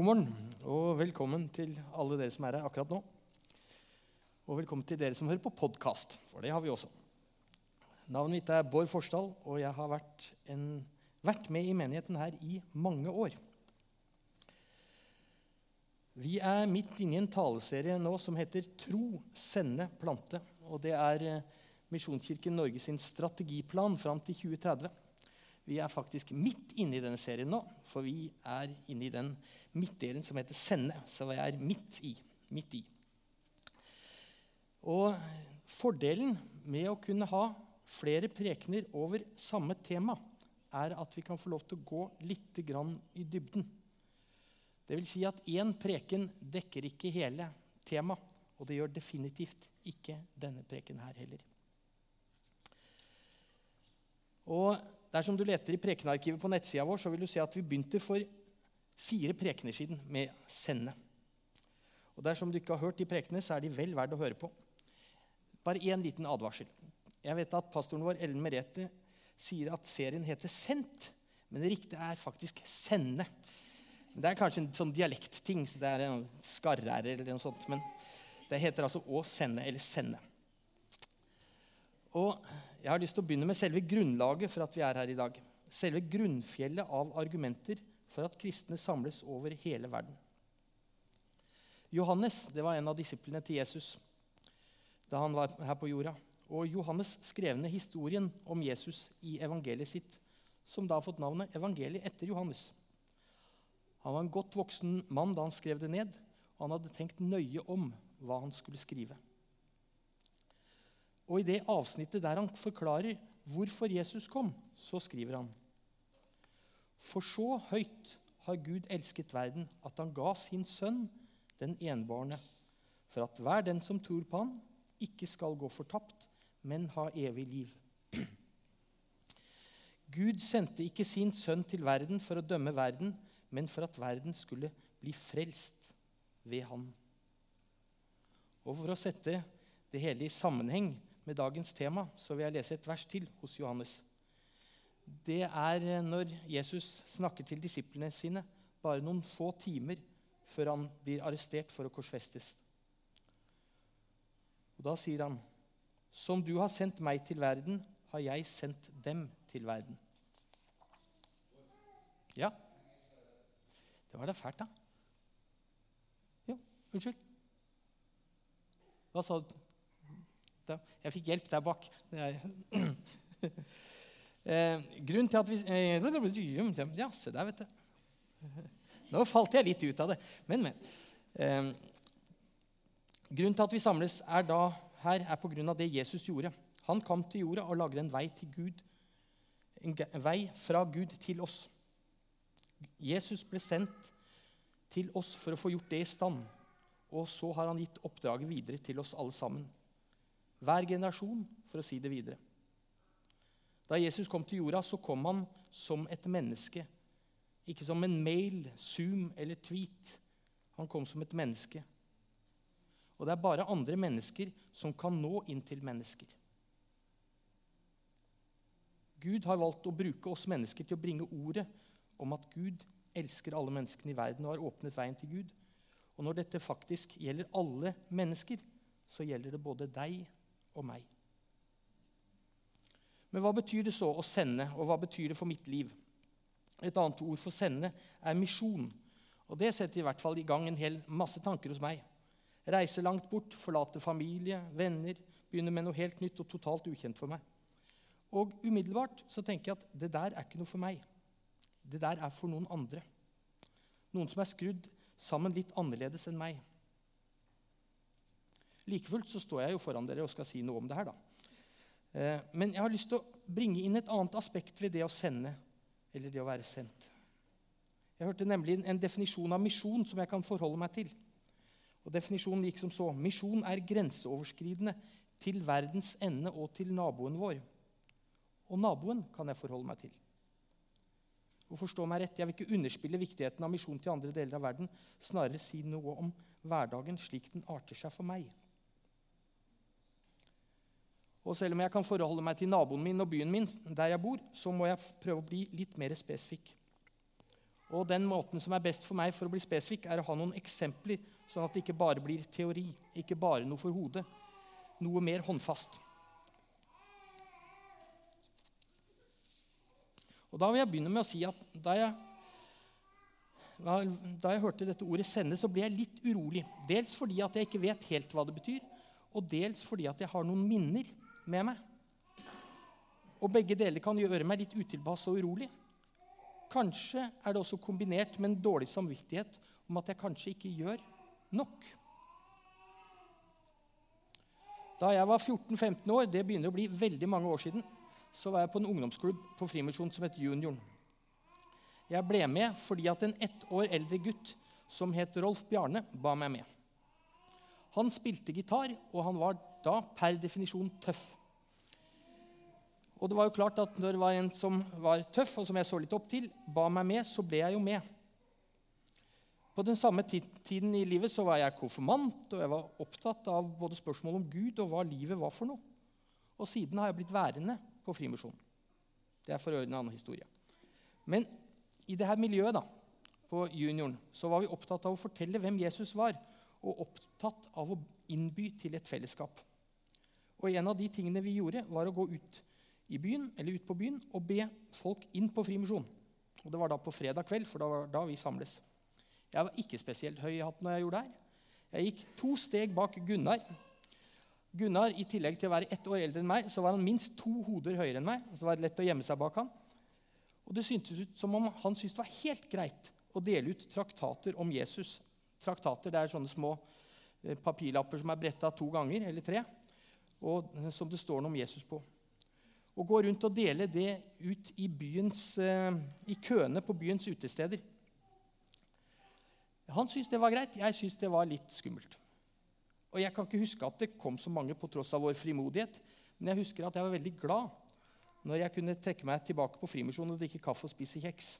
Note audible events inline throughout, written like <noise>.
God morgen og velkommen til alle dere som er her akkurat nå. Og velkommen til dere som hører på podkast, for det har vi også. Navnet mitt er Bård Forsdal, og jeg har vært, en, vært med i menigheten her i mange år. Vi er midt inne i en taleserie nå som heter 'Tro, sende, plante'. Og det er eh, Misjonskirken Norge sin strategiplan fram til 2030. Vi er faktisk midt inne i denne serien nå, for vi er inne i den midtdelen som heter 'sende'. Så vi er midt i. Midt i. Og fordelen med å kunne ha flere prekener over samme tema er at vi kan få lov til å gå litt i dybden. Det vil si at én preken dekker ikke hele temaet, og det gjør definitivt ikke denne preken her heller. Og Dersom du leter i prekenarkivet på nettsida vår, så vil du se at vi begynte for fire prekener siden med 'sende'. Og Dersom du ikke har hørt de prekene, så er de vel verdt å høre på. Bare én liten advarsel. Jeg vet at Pastoren vår Ellen Merete sier at serien heter 'Sendt', men det riktige er faktisk 'Sende'. Det er kanskje en sånn dialektting. Så det er en skarrer eller noe sånt. Men det heter altså 'Å sende' eller 'sende'. Og Jeg har lyst til å begynne med selve grunnlaget for at vi er her i dag. Selve grunnfjellet av argumenter for at kristne samles over hele verden. Johannes det var en av disiplene til Jesus da han var her på jorda. Og Johannes skrev ned historien om Jesus i evangeliet sitt, som da har fått navnet Evangeliet etter Johannes. Han var en godt voksen mann da han skrev det ned, og han hadde tenkt nøye om hva han skulle skrive. Og I det avsnittet der han forklarer hvorfor Jesus kom, så skriver han for så høyt har Gud elsket verden, at han ga sin sønn, den enbårne, for at hver den som tror på ham, ikke skal gå fortapt, men ha evig liv. Gud sendte ikke sin sønn til verden for å dømme verden, men for at verden skulle bli frelst ved ham. Og For å sette det hele i sammenheng med dagens tema så vil jeg lese et vers til hos Johannes det er eh, når Jesus snakker til disiplene sine bare noen få timer før han blir arrestert for å korsfestes. Og Da sier han, 'Som du har sendt meg til verden, har jeg sendt dem til verden'. Ja. Det var da fælt, da. Jo, unnskyld. Hva sa du? Jeg fikk hjelp der bak. <clears throat> Eh, grunnen til at vi eh, Ja, se der, vet du. <laughs> Nå falt jeg litt ut av det. Men, men. Eh, grunnen til at vi samles er da, her, er på grunn av det Jesus gjorde. Han kom til jorda og lagde en vei til Gud. En vei fra Gud til oss. Jesus ble sendt til oss for å få gjort det i stand. Og så har han gitt oppdraget videre til oss alle sammen. Hver generasjon, for å si det videre. Da Jesus kom til jorda, så kom han som et menneske. Ikke som en mail, Zoom eller tweet. Han kom som et menneske. Og det er bare andre mennesker som kan nå inn til mennesker. Gud har valgt å bruke oss mennesker til å bringe ordet om at Gud elsker alle menneskene i verden og har åpnet veien til Gud. Og når dette faktisk gjelder alle mennesker, så gjelder det både deg og meg. Men hva betyr det så å sende, og hva betyr det for mitt liv? Et annet ord for sende er misjon. Og Det setter i hvert fall i gang en hel masse tanker hos meg. Reise langt bort, forlate familie, venner, begynne med noe helt nytt og totalt ukjent for meg. Og umiddelbart så tenker jeg at det der er ikke noe for meg. Det der er for noen andre. Noen som er skrudd sammen litt annerledes enn meg. Like fullt så står jeg jo foran dere og skal si noe om det her. da. Eh, men jeg har lyst til å bringe inn et annet aspekt ved det å sende, eller det å være sendt. Jeg hørte nemlig en definisjon av misjon som jeg kan forholde meg til. Og Definisjonen gikk som så.: Misjon er grenseoverskridende til verdens ende og til naboen vår. Og naboen kan jeg forholde meg til. Og forstå meg rett, Jeg vil ikke underspille viktigheten av misjon til andre deler av verden, snarere si noe om hverdagen slik den arter seg for meg. Og selv om jeg kan forholde meg til naboen min og byen min, der jeg bor, så må jeg prøve å bli litt mer spesifikk. Og den måten som er best for meg for å bli spesifikk, er å ha noen eksempler, sånn at det ikke bare blir teori, ikke bare noe for hodet. Noe mer håndfast. Og Da vil jeg begynne med å si at da jeg, da jeg hørte dette ordet 'sende', så ble jeg litt urolig. Dels fordi at jeg ikke vet helt hva det betyr, og dels fordi at jeg har noen minner med meg. Og begge deler kan gjøre meg litt utilpass og urolig. Kanskje er det også kombinert med en dårlig samvittighet om at jeg kanskje ikke gjør nok. Da jeg var 14-15 år, det begynner å bli veldig mange år siden, så var jeg på en ungdomsklubb på Frimisjon som het Junioren. Jeg ble med fordi at en ett år eldre gutt som het Rolf Bjarne, ba meg med. Han spilte gitar, og han var da per definisjon tøff. Og det var jo klart at når det var en som var tøff, og som jeg så litt opp til, ba meg med, så ble jeg jo med. På den samme tiden i livet så var jeg konfirmant, og jeg var opptatt av både spørsmål om Gud og hva livet var for noe. Og siden har jeg blitt værende på Frimisjonen. Det er for øvrig en annen historie. Men i dette miljøet da, på junioren så var vi opptatt av å fortelle hvem Jesus var, og opptatt av å innby til et fellesskap. Og En av de tingene vi gjorde, var å gå ut, i byen, eller ut på byen og be folk inn på Frimisjon. Og Det var da på fredag kveld, for da var da vi samles. Jeg var ikke spesielt høy i hatten når jeg gjorde det her. Jeg gikk to steg bak Gunnar Gunnar, I tillegg til å være ett år eldre enn meg, så var han minst to hoder høyere enn meg. så var det lett å gjemme seg bak han. Og Det syntes ut som om han syntes det var helt greit å dele ut traktater om Jesus. Traktater det er sånne små eh, papirlapper som er bretta to ganger eller tre, og som det står noe om Jesus på. Å gå rundt og dele det ut i, byens, eh, i køene på byens utesteder. Han syntes det var greit. Jeg syntes det var litt skummelt. Og Jeg kan ikke huske at det kom så mange på tross av vår frimodighet, men jeg husker at jeg var veldig glad når jeg kunne trekke meg tilbake på Frimisjonen og drikke kaffe og spise kjeks.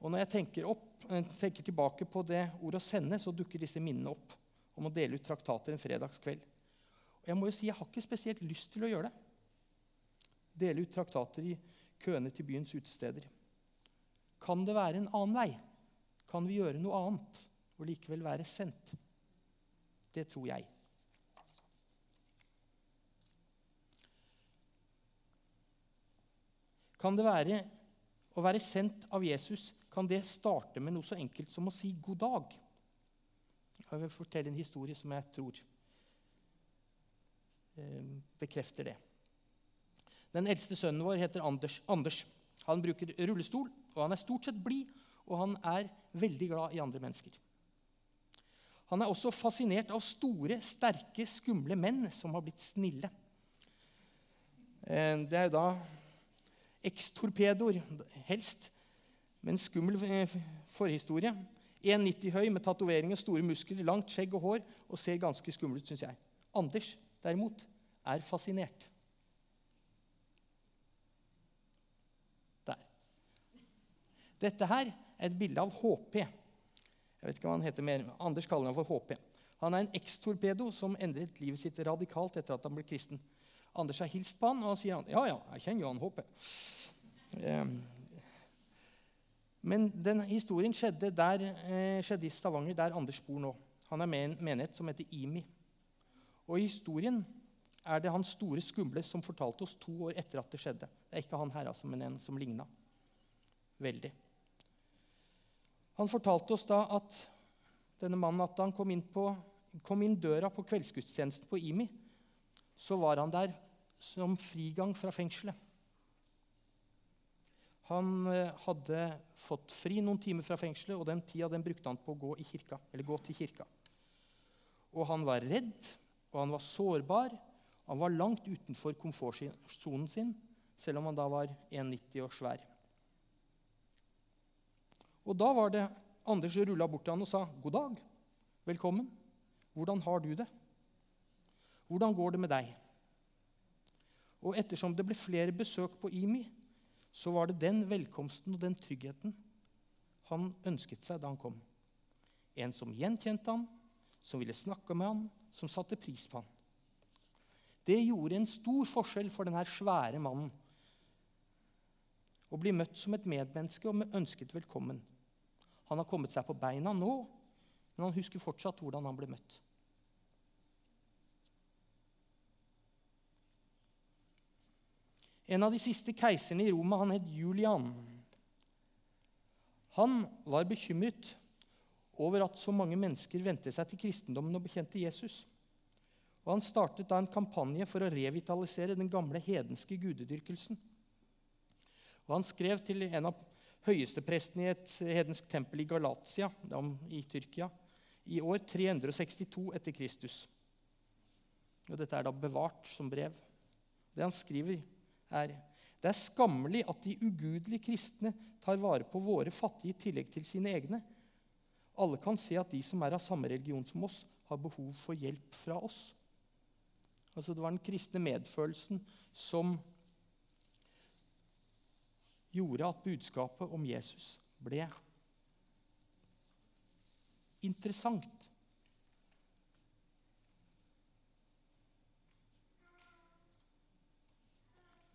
Og Når jeg tenker, opp, eh, tenker, tilbake på det ordet 'å sende', så dukker disse minnene opp om å dele ut traktater en fredagskveld. Og jeg må jo si, jeg har ikke spesielt lyst til å gjøre det. Dele ut traktater i køene til byens utesteder. Kan det være en annen vei? Kan vi gjøre noe annet og likevel være sendt? Det tror jeg. Kan det være å være sendt av Jesus kan det starte med noe så enkelt som å si 'god dag'? Jeg vil fortelle en historie som jeg tror eh, bekrefter det. Den eldste sønnen vår heter Anders. Anders. Han bruker rullestol, og han er stort sett blid, og han er veldig glad i andre mennesker. Han er også fascinert av store, sterke, skumle menn som har blitt snille. Eh, det er jo da ekstorpedoer, helst, med en skummel eh, forhistorie. 1,90 høy med tatoveringer, store muskler, langt skjegg og hår og ser ganske skummel ut, syns jeg. Anders, derimot, er fascinert. Der. Dette her er et bilde av HP. Jeg vet ikke hva han heter mer. Anders kaller han for HP. Han er en ekstorpedo som endret livet sitt radikalt etter at han ble kristen. Anders har hilst på han, og han sier han, ja, ja, jeg kjenner jo han HP. Eh, men den historien skjedde, der, eh, skjedde, i Stavanger, der Anders bor nå. Han er med i en menighet som heter IMI. Og i historien er det hans store skumle som fortalte oss to år etter at det skjedde. Det er ikke han her, altså, men en som ligna veldig. Han fortalte oss da at denne mannen at han kom inn, på, kom inn døra på kveldsgudstjenesten på IMI, så var han der som frigang fra fengselet. Han eh, hadde fått fri noen timer fra fengselet, og den tida den brukte han på å gå, kirka, gå til kirka. Og han var redd, og han var sårbar. Han var langt utenfor komfortsonen sin, selv om han da var 1,90 og svær. Og da var det Anders rulla bort til han og sa, 'God dag. Velkommen. Hvordan har du det?' 'Hvordan går det med deg?' Og ettersom det ble flere besøk på IMI, så var det den velkomsten og den tryggheten han ønsket seg da han kom. En som gjenkjente han, som ville snakke med han, som satte pris på han. Det gjorde en stor forskjell for denne svære mannen. Å bli møtt som et medmenneske og ønsket velkommen. Han har kommet seg på beina nå, men han husker fortsatt hvordan han ble møtt. En av de siste keiserne i Roma han het Julian. Han var bekymret over at så mange mennesker vendte seg til kristendommen og bekjente Jesus. Og Han startet da en kampanje for å revitalisere den gamle hedenske gudedyrkelsen. Og Han skrev til en av høyesteprestene i et hedensk tempel i Galatia i Tyrkia i år 362 etter Kristus. Og Dette er da bevart som brev. Det han skriver, er det er skammelig at de ugudelige kristne tar vare på våre fattige i tillegg til sine egne. Alle kan se at de som er av samme religion som oss, har behov for hjelp fra oss. Altså Det var den kristne medfølelsen som gjorde at budskapet om Jesus ble interessant.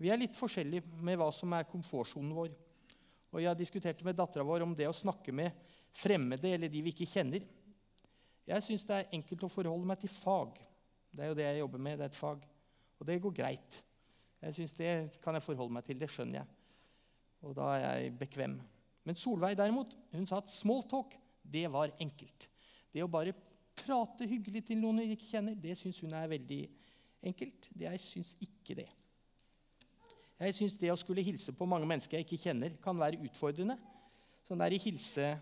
Vi er litt forskjellige med hva som er komfortsonen vår. Og Jeg diskuterte med dattera vår om det å snakke med fremmede eller de vi ikke kjenner. Jeg syns det er enkelt å forholde meg til fag. Det er jo det jeg jobber med. det er et fag. Og det går greit. Jeg synes Det kan jeg forholde meg til. Det skjønner jeg. Og da er jeg bekvem. Men Solveig derimot, hun sa at smalltalk det var enkelt. Det å bare prate hyggelig til noen hun ikke kjenner, det syns hun er veldig enkelt. Det Jeg syns ikke det. Jeg syns det å skulle hilse på mange mennesker jeg ikke kjenner, kan være utfordrende. Sånn der i hilse...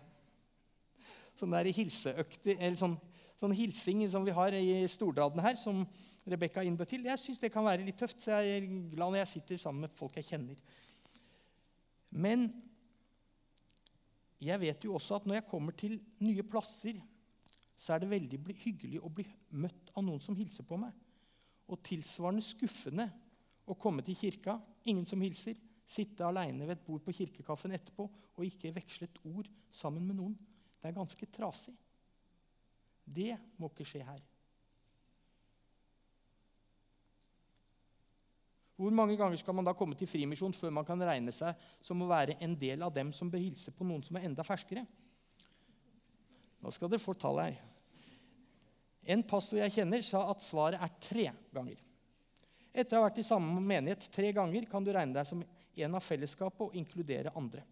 Sånn der i hilseøkter, eller sånn, sånn hilsing som vi har i Stordalen her, som Rebekka innbød til, jeg syns det kan være litt tøft. Så jeg er glad når jeg sitter sammen med folk jeg kjenner. Men jeg vet jo også at når jeg kommer til nye plasser, så er det veldig hyggelig å bli møtt av noen som hilser på meg. Og tilsvarende skuffende å komme til kirka, ingen som hilser, sitte aleine ved et bord på kirkekaffen etterpå og ikke veksle et ord sammen med noen. Det er ganske trasig. Det må ikke skje her. Hvor mange ganger skal man da komme til frimisjon før man kan regne seg som å være en del av dem som bør hilse på noen som er enda ferskere? Nå skal dere få tall her. En pastor jeg kjenner, sa at svaret er tre ganger. Etter å ha vært i samme menighet tre ganger kan du regne deg som en av fellesskapet og inkludere andre.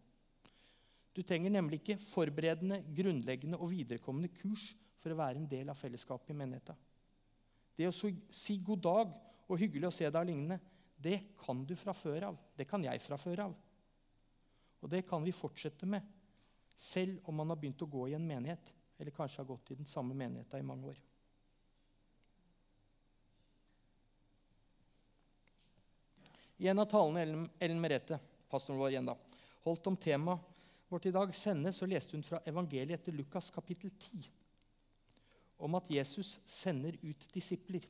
Du trenger nemlig ikke forberedende, grunnleggende og viderekommende kurs for å være en del av fellesskapet i menigheten. Det å si god dag og hyggelig å se deg og lignende, det kan du fra før av. Det kan jeg fra før av. Og det kan vi fortsette med, selv om man har begynt å gå i en menighet, eller kanskje har gått i den samme menigheten i mange år. I en av talene Ellen Merete, pastoren vår igjen da, holdt om temaet vårt i dag, sende, så leste hun fra evangeliet etter Lukas kapittel 10 om at Jesus sender ut disipler.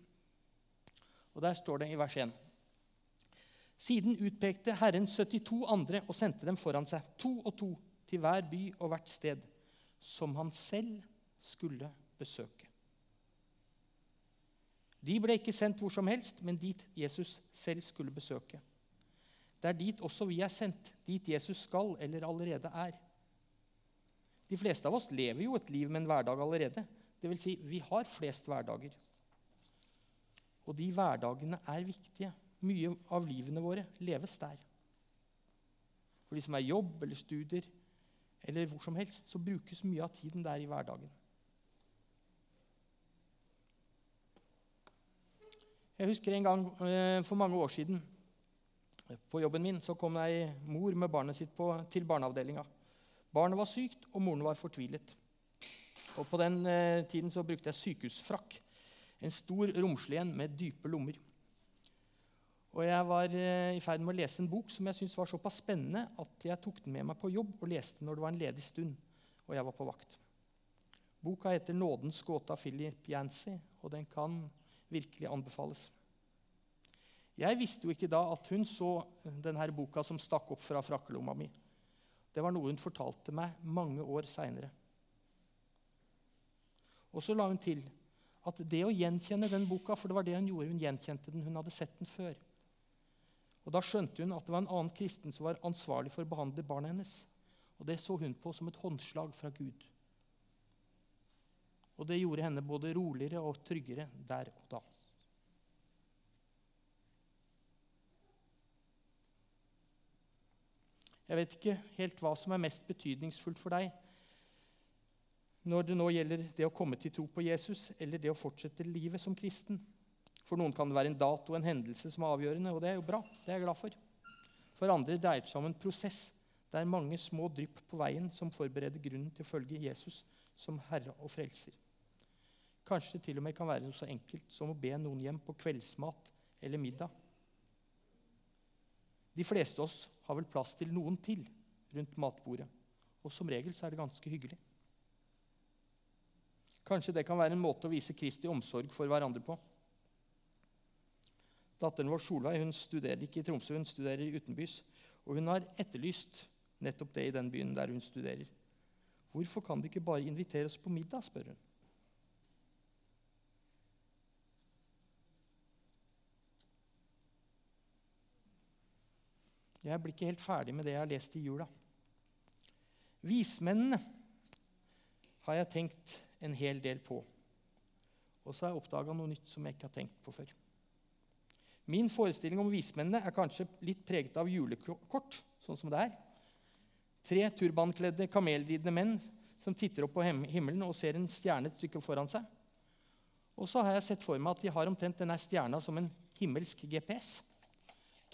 Og Der står det i vers 1.: Siden utpekte Herren 72 andre og sendte dem foran seg, to og to, til hver by og hvert sted, som han selv skulle besøke. De ble ikke sendt hvor som helst, men dit Jesus selv skulle besøke. Det er dit også vi er sendt, dit Jesus skal eller allerede er. De fleste av oss lever jo et liv med en hverdag allerede. Det vil si, vi har flest hverdager. Og de hverdagene er viktige. Mye av livene våre leves der. For de som er jobb eller studier eller hvor som helst, så brukes mye av tiden der i hverdagen. Jeg husker en gang eh, for mange år siden på jobben min så kom ei mor med barnet sitt på, til barneavdelinga. Barnet var sykt, og moren var fortvilet. Og På den eh, tiden så brukte jeg sykehusfrakk. En stor, romslig en med dype lommer. Og Jeg var eh, i ferd med å lese en bok som jeg syntes var såpass spennende at jeg tok den med meg på jobb og leste når det var en ledig stund og jeg var på vakt. Boka heter 'Nådens gåte' av Philip Yancy, og den kan virkelig anbefales. Jeg visste jo ikke da at hun så denne boka som stakk opp fra frakkelomma mi. Det var noe hun fortalte meg mange år seinere. Og så la hun til at det å gjenkjenne den boka For det var det hun gjorde, hun gjenkjente den. Hun hadde sett den før. Og Da skjønte hun at det var en annen kristen som var ansvarlig for å behandle barnet hennes. Og Det så hun på som et håndslag fra Gud. Og det gjorde henne både roligere og tryggere der og da. Jeg vet ikke helt hva som er mest betydningsfullt for deg når det nå gjelder det å komme til tro på Jesus eller det å fortsette livet som kristen. For noen kan det være en dato en hendelse som er avgjørende, og det er jo bra. Det er jeg glad for. For andre dreier det seg om en prosess. Det er mange små drypp på veien som forbereder grunnen til å følge Jesus som Herre og Frelser. Kanskje det til og med kan være noe så enkelt som å be noen hjem på kveldsmat eller middag. De fleste av oss har vel plass til noen til rundt matbordet, og som regel så er det ganske hyggelig. Kanskje det kan være en måte å vise Kristi omsorg for hverandre på. Datteren vår Solveig hun studerer ikke i Tromsø, hun studerer utenbys. Og hun har etterlyst nettopp det i den byen der hun studerer. Hvorfor kan de ikke bare invitere oss på middag? spør hun. Jeg blir ikke helt ferdig med det jeg har lest i jula. Vismennene har jeg tenkt en hel del på. Og så har jeg oppdaga noe nytt som jeg ikke har tenkt på før. Min forestilling om vismennene er kanskje litt preget av julekort, sånn som det er. Tre turbankledde, kamelridende menn som titter opp på himmelen og ser en stjerne et foran seg. Og så har jeg sett for meg at de har omtrent denne stjerna som en himmelsk GPS.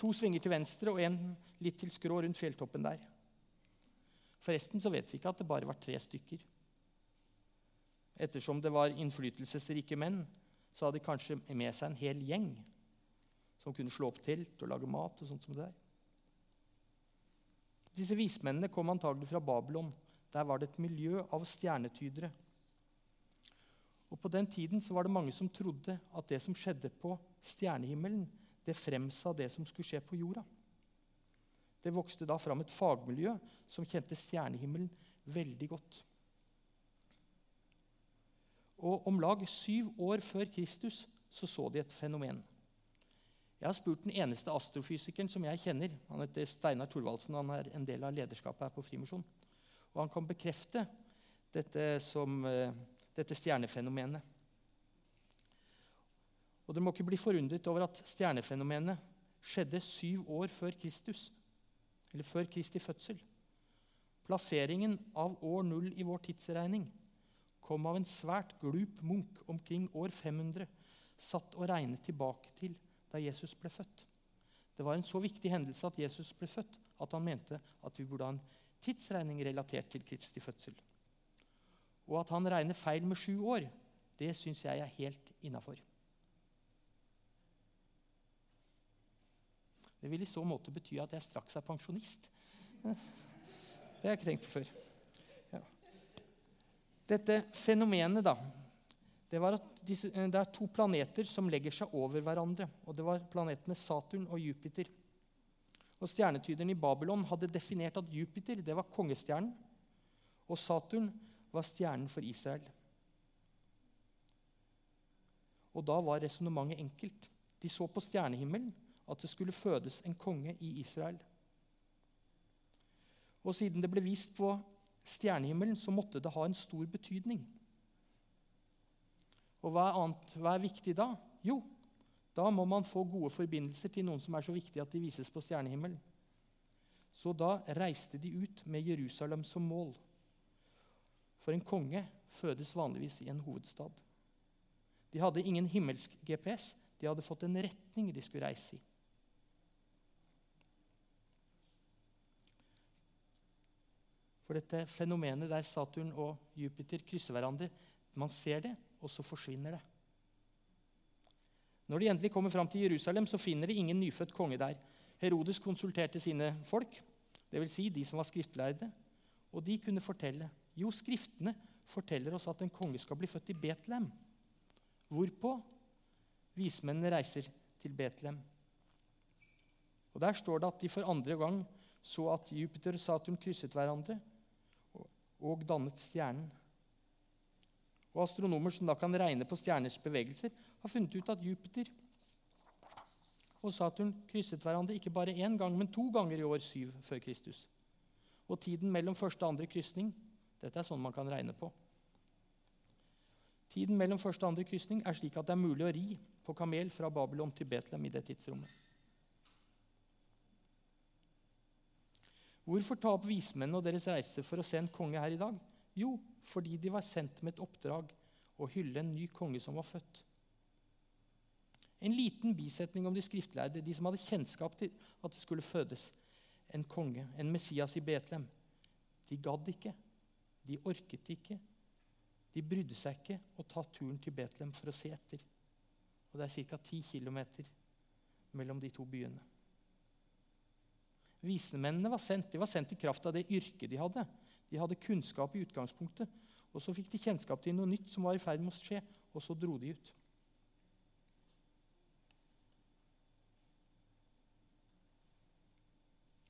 To svinger til venstre og en litt til skrå rundt fjelltoppen der. Forresten så vet vi ikke at det bare var tre stykker. Ettersom det var innflytelsesrike menn, så hadde de kanskje med seg en hel gjeng som kunne slå opp telt og lage mat. og sånt som det der. Disse vismennene kom antagelig fra Babylon. Der var det et miljø av stjernetydere. Og På den tiden så var det mange som trodde at det som skjedde på stjernehimmelen, det fremsa det som skulle skje på jorda. Det vokste da fram et fagmiljø som kjente stjernehimmelen veldig godt. Og om lag syv år før Kristus så, så de et fenomen. Jeg har spurt den eneste astrofysikeren som jeg kjenner. Han heter Steinar Thorvaldsen. Han er en del av lederskapet her på Frimisjon. Og han kan bekrefte dette, som, uh, dette stjernefenomenet. Og Dere må ikke bli forundret over at stjernefenomenet skjedde syv år før Kristus, eller før Kristi fødsel. Plasseringen av år null i vår tidsregning kom av en svært glup munk omkring år 500, satt og regnet tilbake til da Jesus ble født. Det var en så viktig hendelse at Jesus ble født, at han mente at vi burde ha en tidsregning relatert til Kristi fødsel. Og at han regner feil med sju år, det syns jeg er helt innafor. Det vil i så måte bety at jeg straks er pensjonist. <laughs> Det har jeg ikke tenkt på før. Dette fenomenet da, det, disse, eh, det er to planeter som legger seg over hverandre. og Det var planetene Saturn og Jupiter. Og Stjernetyderen i Babylon hadde definert at Jupiter det var kongestjernen, og Saturn var stjernen for Israel. Og Da var resonnementet enkelt. De så på stjernehimmelen at det skulle fødes en konge i Israel. Og siden det ble vist på stjernehimmelen, så måtte det ha en stor betydning. Og hva er, annet, hva er viktig da? Jo, da må man få gode forbindelser til noen som er så viktig at de vises på stjernehimmelen. Så da reiste de ut med Jerusalem som mål. For en konge fødes vanligvis i en hovedstad. De hadde ingen himmelsk GPS, de hadde fått en retning de skulle reise i. For dette fenomenet der Saturn og Jupiter krysser hverandre Man ser det, og så forsvinner det. Når de endelig kommer fram til Jerusalem, så finner de ingen nyfødt konge der. Herodes konsulterte sine folk, dvs. Si de som var skriftlærde, og de kunne fortelle jo, Skriftene forteller oss at en konge skal bli født i Betlehem. Hvorpå vismennene reiser til Betlehem. Og Der står det at de for andre gang så at Jupiter og Saturn krysset hverandre og dannet stjernen. Og Astronomer som da kan regne på stjerners bevegelser, har funnet ut at Jupiter og Saturn krysset hverandre ikke bare én gang, men to ganger i år 7 før Kristus. Og tiden mellom første og andre krysning Dette er sånn man kan regne på. Tiden mellom første og andre krysning er slik at det er mulig å ri på kamel fra Babylon til Betlehem i det tidsrommet. Hvorfor ta opp vismennene og deres reise for å se en konge her i dag? Jo, fordi de var sendt med et oppdrag å hylle en ny konge som var født. En liten bisetning om de skriftlærde, de som hadde kjennskap til at det skulle fødes en konge, en Messias i Betlehem. De gadd ikke. De orket ikke. De brydde seg ikke å ta turen til Betlehem for å se etter. Og det er ca. 10 km mellom de to byene. Visnemennene var sendt. De var sendt i kraft av det yrket de hadde. De hadde kunnskap i utgangspunktet. Og Så fikk de kjennskap til noe nytt som var i ferd med å skje, og så dro de ut.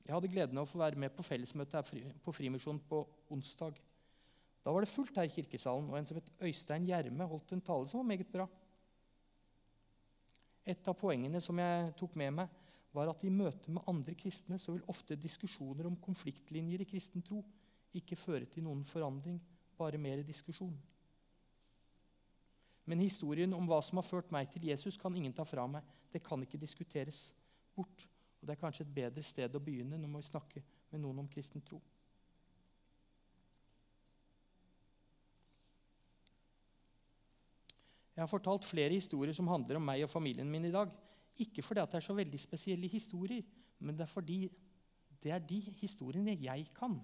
Jeg hadde gleden av å få være med på fellesmøtet på Frimisjonen på onsdag. Da var det fullt her i kirkesalen, og en som het Øystein Gjerme holdt en tale som var meget bra. Et av poengene som jeg tok med meg, var at i møte med andre kristne så vil ofte diskusjoner om konfliktlinjer i kristen tro ikke føre til noen forandring, bare mer diskusjon. Men historien om hva som har ført meg til Jesus, kan ingen ta fra meg. Det kan ikke diskuteres bort. Og Det er kanskje et bedre sted å begynne når vi snakker med noen om kristen tro. Jeg har fortalt flere historier som handler om meg og familien min i dag. Ikke fordi det er så veldig spesielle historier, men det er fordi det er de historiene jeg kan.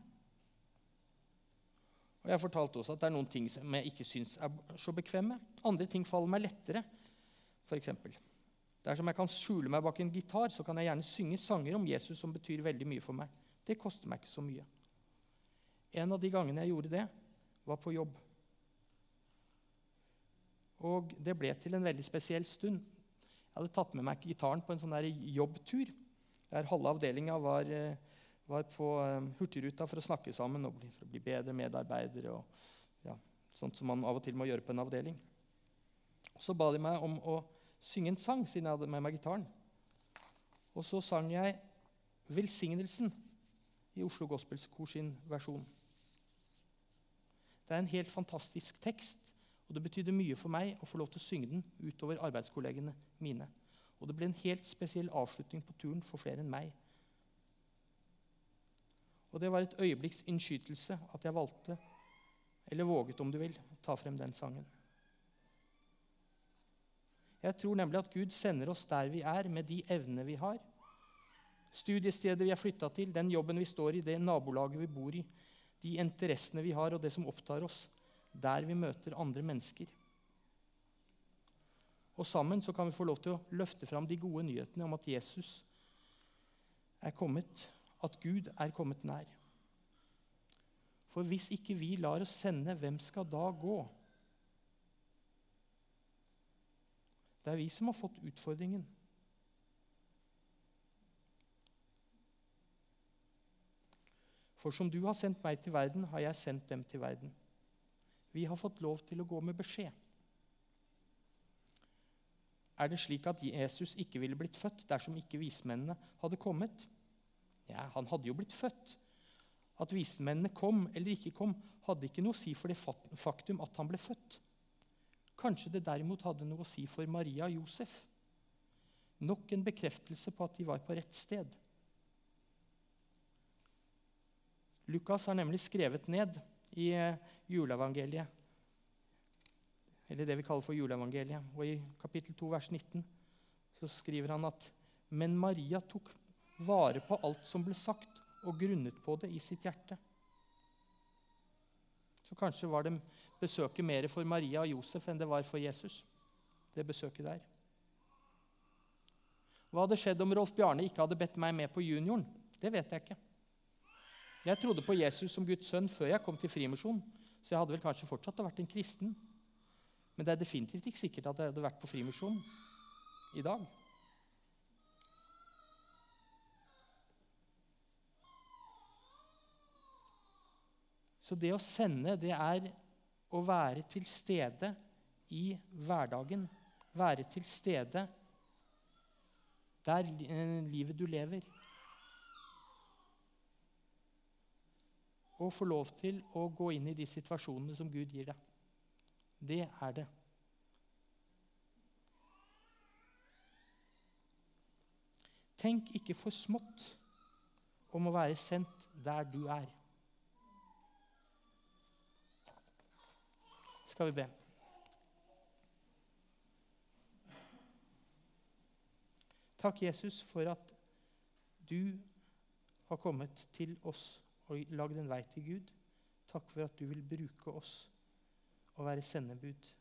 Og Jeg har fortalt også at det er noen ting som jeg ikke syns er så bekvemme. Andre ting faller meg lettere. Eksempel. Dersom jeg kan skjule meg bak en gitar, så kan jeg gjerne synge sanger om Jesus som betyr veldig mye for meg. Det koster meg ikke så mye. En av de gangene jeg gjorde det, var på jobb. Og det ble til en veldig spesiell stund. Jeg hadde tatt med meg gitaren på en sånn jobbtur der halve avdelinga var, eh, var, på eh, Hurtigruta for å snakke sammen og for å bli bedre medarbeidere. og ja, Sånt som man av og til må gjøre på en avdeling. Så ba de meg om å synge en sang, siden jeg hadde med meg gitaren. Og så sang jeg 'Velsignelsen' i Oslo Gospelskor sin versjon. Det er en helt fantastisk tekst. Og det betydde mye for meg å få lov til å synge den utover arbeidskollegene mine. Og det ble en helt spesiell avslutning på turen for flere enn meg. Og det var et øyeblikks innskytelse at jeg valgte, eller våget om du vil, å ta frem den sangen. Jeg tror nemlig at Gud sender oss der vi er, med de evnene vi har. Studiestedet vi er flytta til, den jobben vi står i, det nabolaget vi bor i, de interessene vi har, og det som opptar oss der vi møter andre mennesker. Og sammen så kan vi få lov til å løfte fram de gode nyhetene om at Jesus er kommet, at Gud er kommet nær. For hvis ikke vi lar oss sende, hvem skal da gå? Det er vi som har fått utfordringen. For som du har sendt meg til verden, har jeg sendt dem til verden. Vi har fått lov til å gå med beskjed. Er det slik at Jesus ikke ville blitt født dersom ikke vismennene hadde kommet? Ja, han hadde jo blitt født. At vismennene kom eller ikke kom, hadde ikke noe å si for det faktum at han ble født. Kanskje det derimot hadde noe å si for Maria og Josef. Nok en bekreftelse på at de var på rett sted. Lukas har nemlig skrevet ned i eh, juleevangeliet. Eller det vi kaller for juleevangeliet. Og I kapittel 2, vers 19 så skriver han at Men Maria tok vare på alt som ble sagt, og grunnet på det i sitt hjerte. Så kanskje var det besøket mer for Maria og Josef enn det var for Jesus. det besøket der. Hva hadde skjedd om Rolf Bjarne ikke hadde bedt meg med på junioren? Det vet jeg ikke. Jeg trodde på Jesus som Guds sønn før jeg kom til Frimisjon, så jeg hadde vel kanskje fortsatt vært en kristen. Men det er definitivt ikke sikkert at jeg hadde vært på Frimisjon i dag. Så det å sende, det er å være til stede i hverdagen. Være til stede Det er eh, livet du lever. Og få lov til å gå inn i de situasjonene som Gud gir deg. Det er det. Tenk ikke for smått om å være sendt der du er. Skal vi be. Takk, Jesus, for at du har kommet til oss og lagd en vei til Gud. Takk for at du vil bruke oss og være sendebud.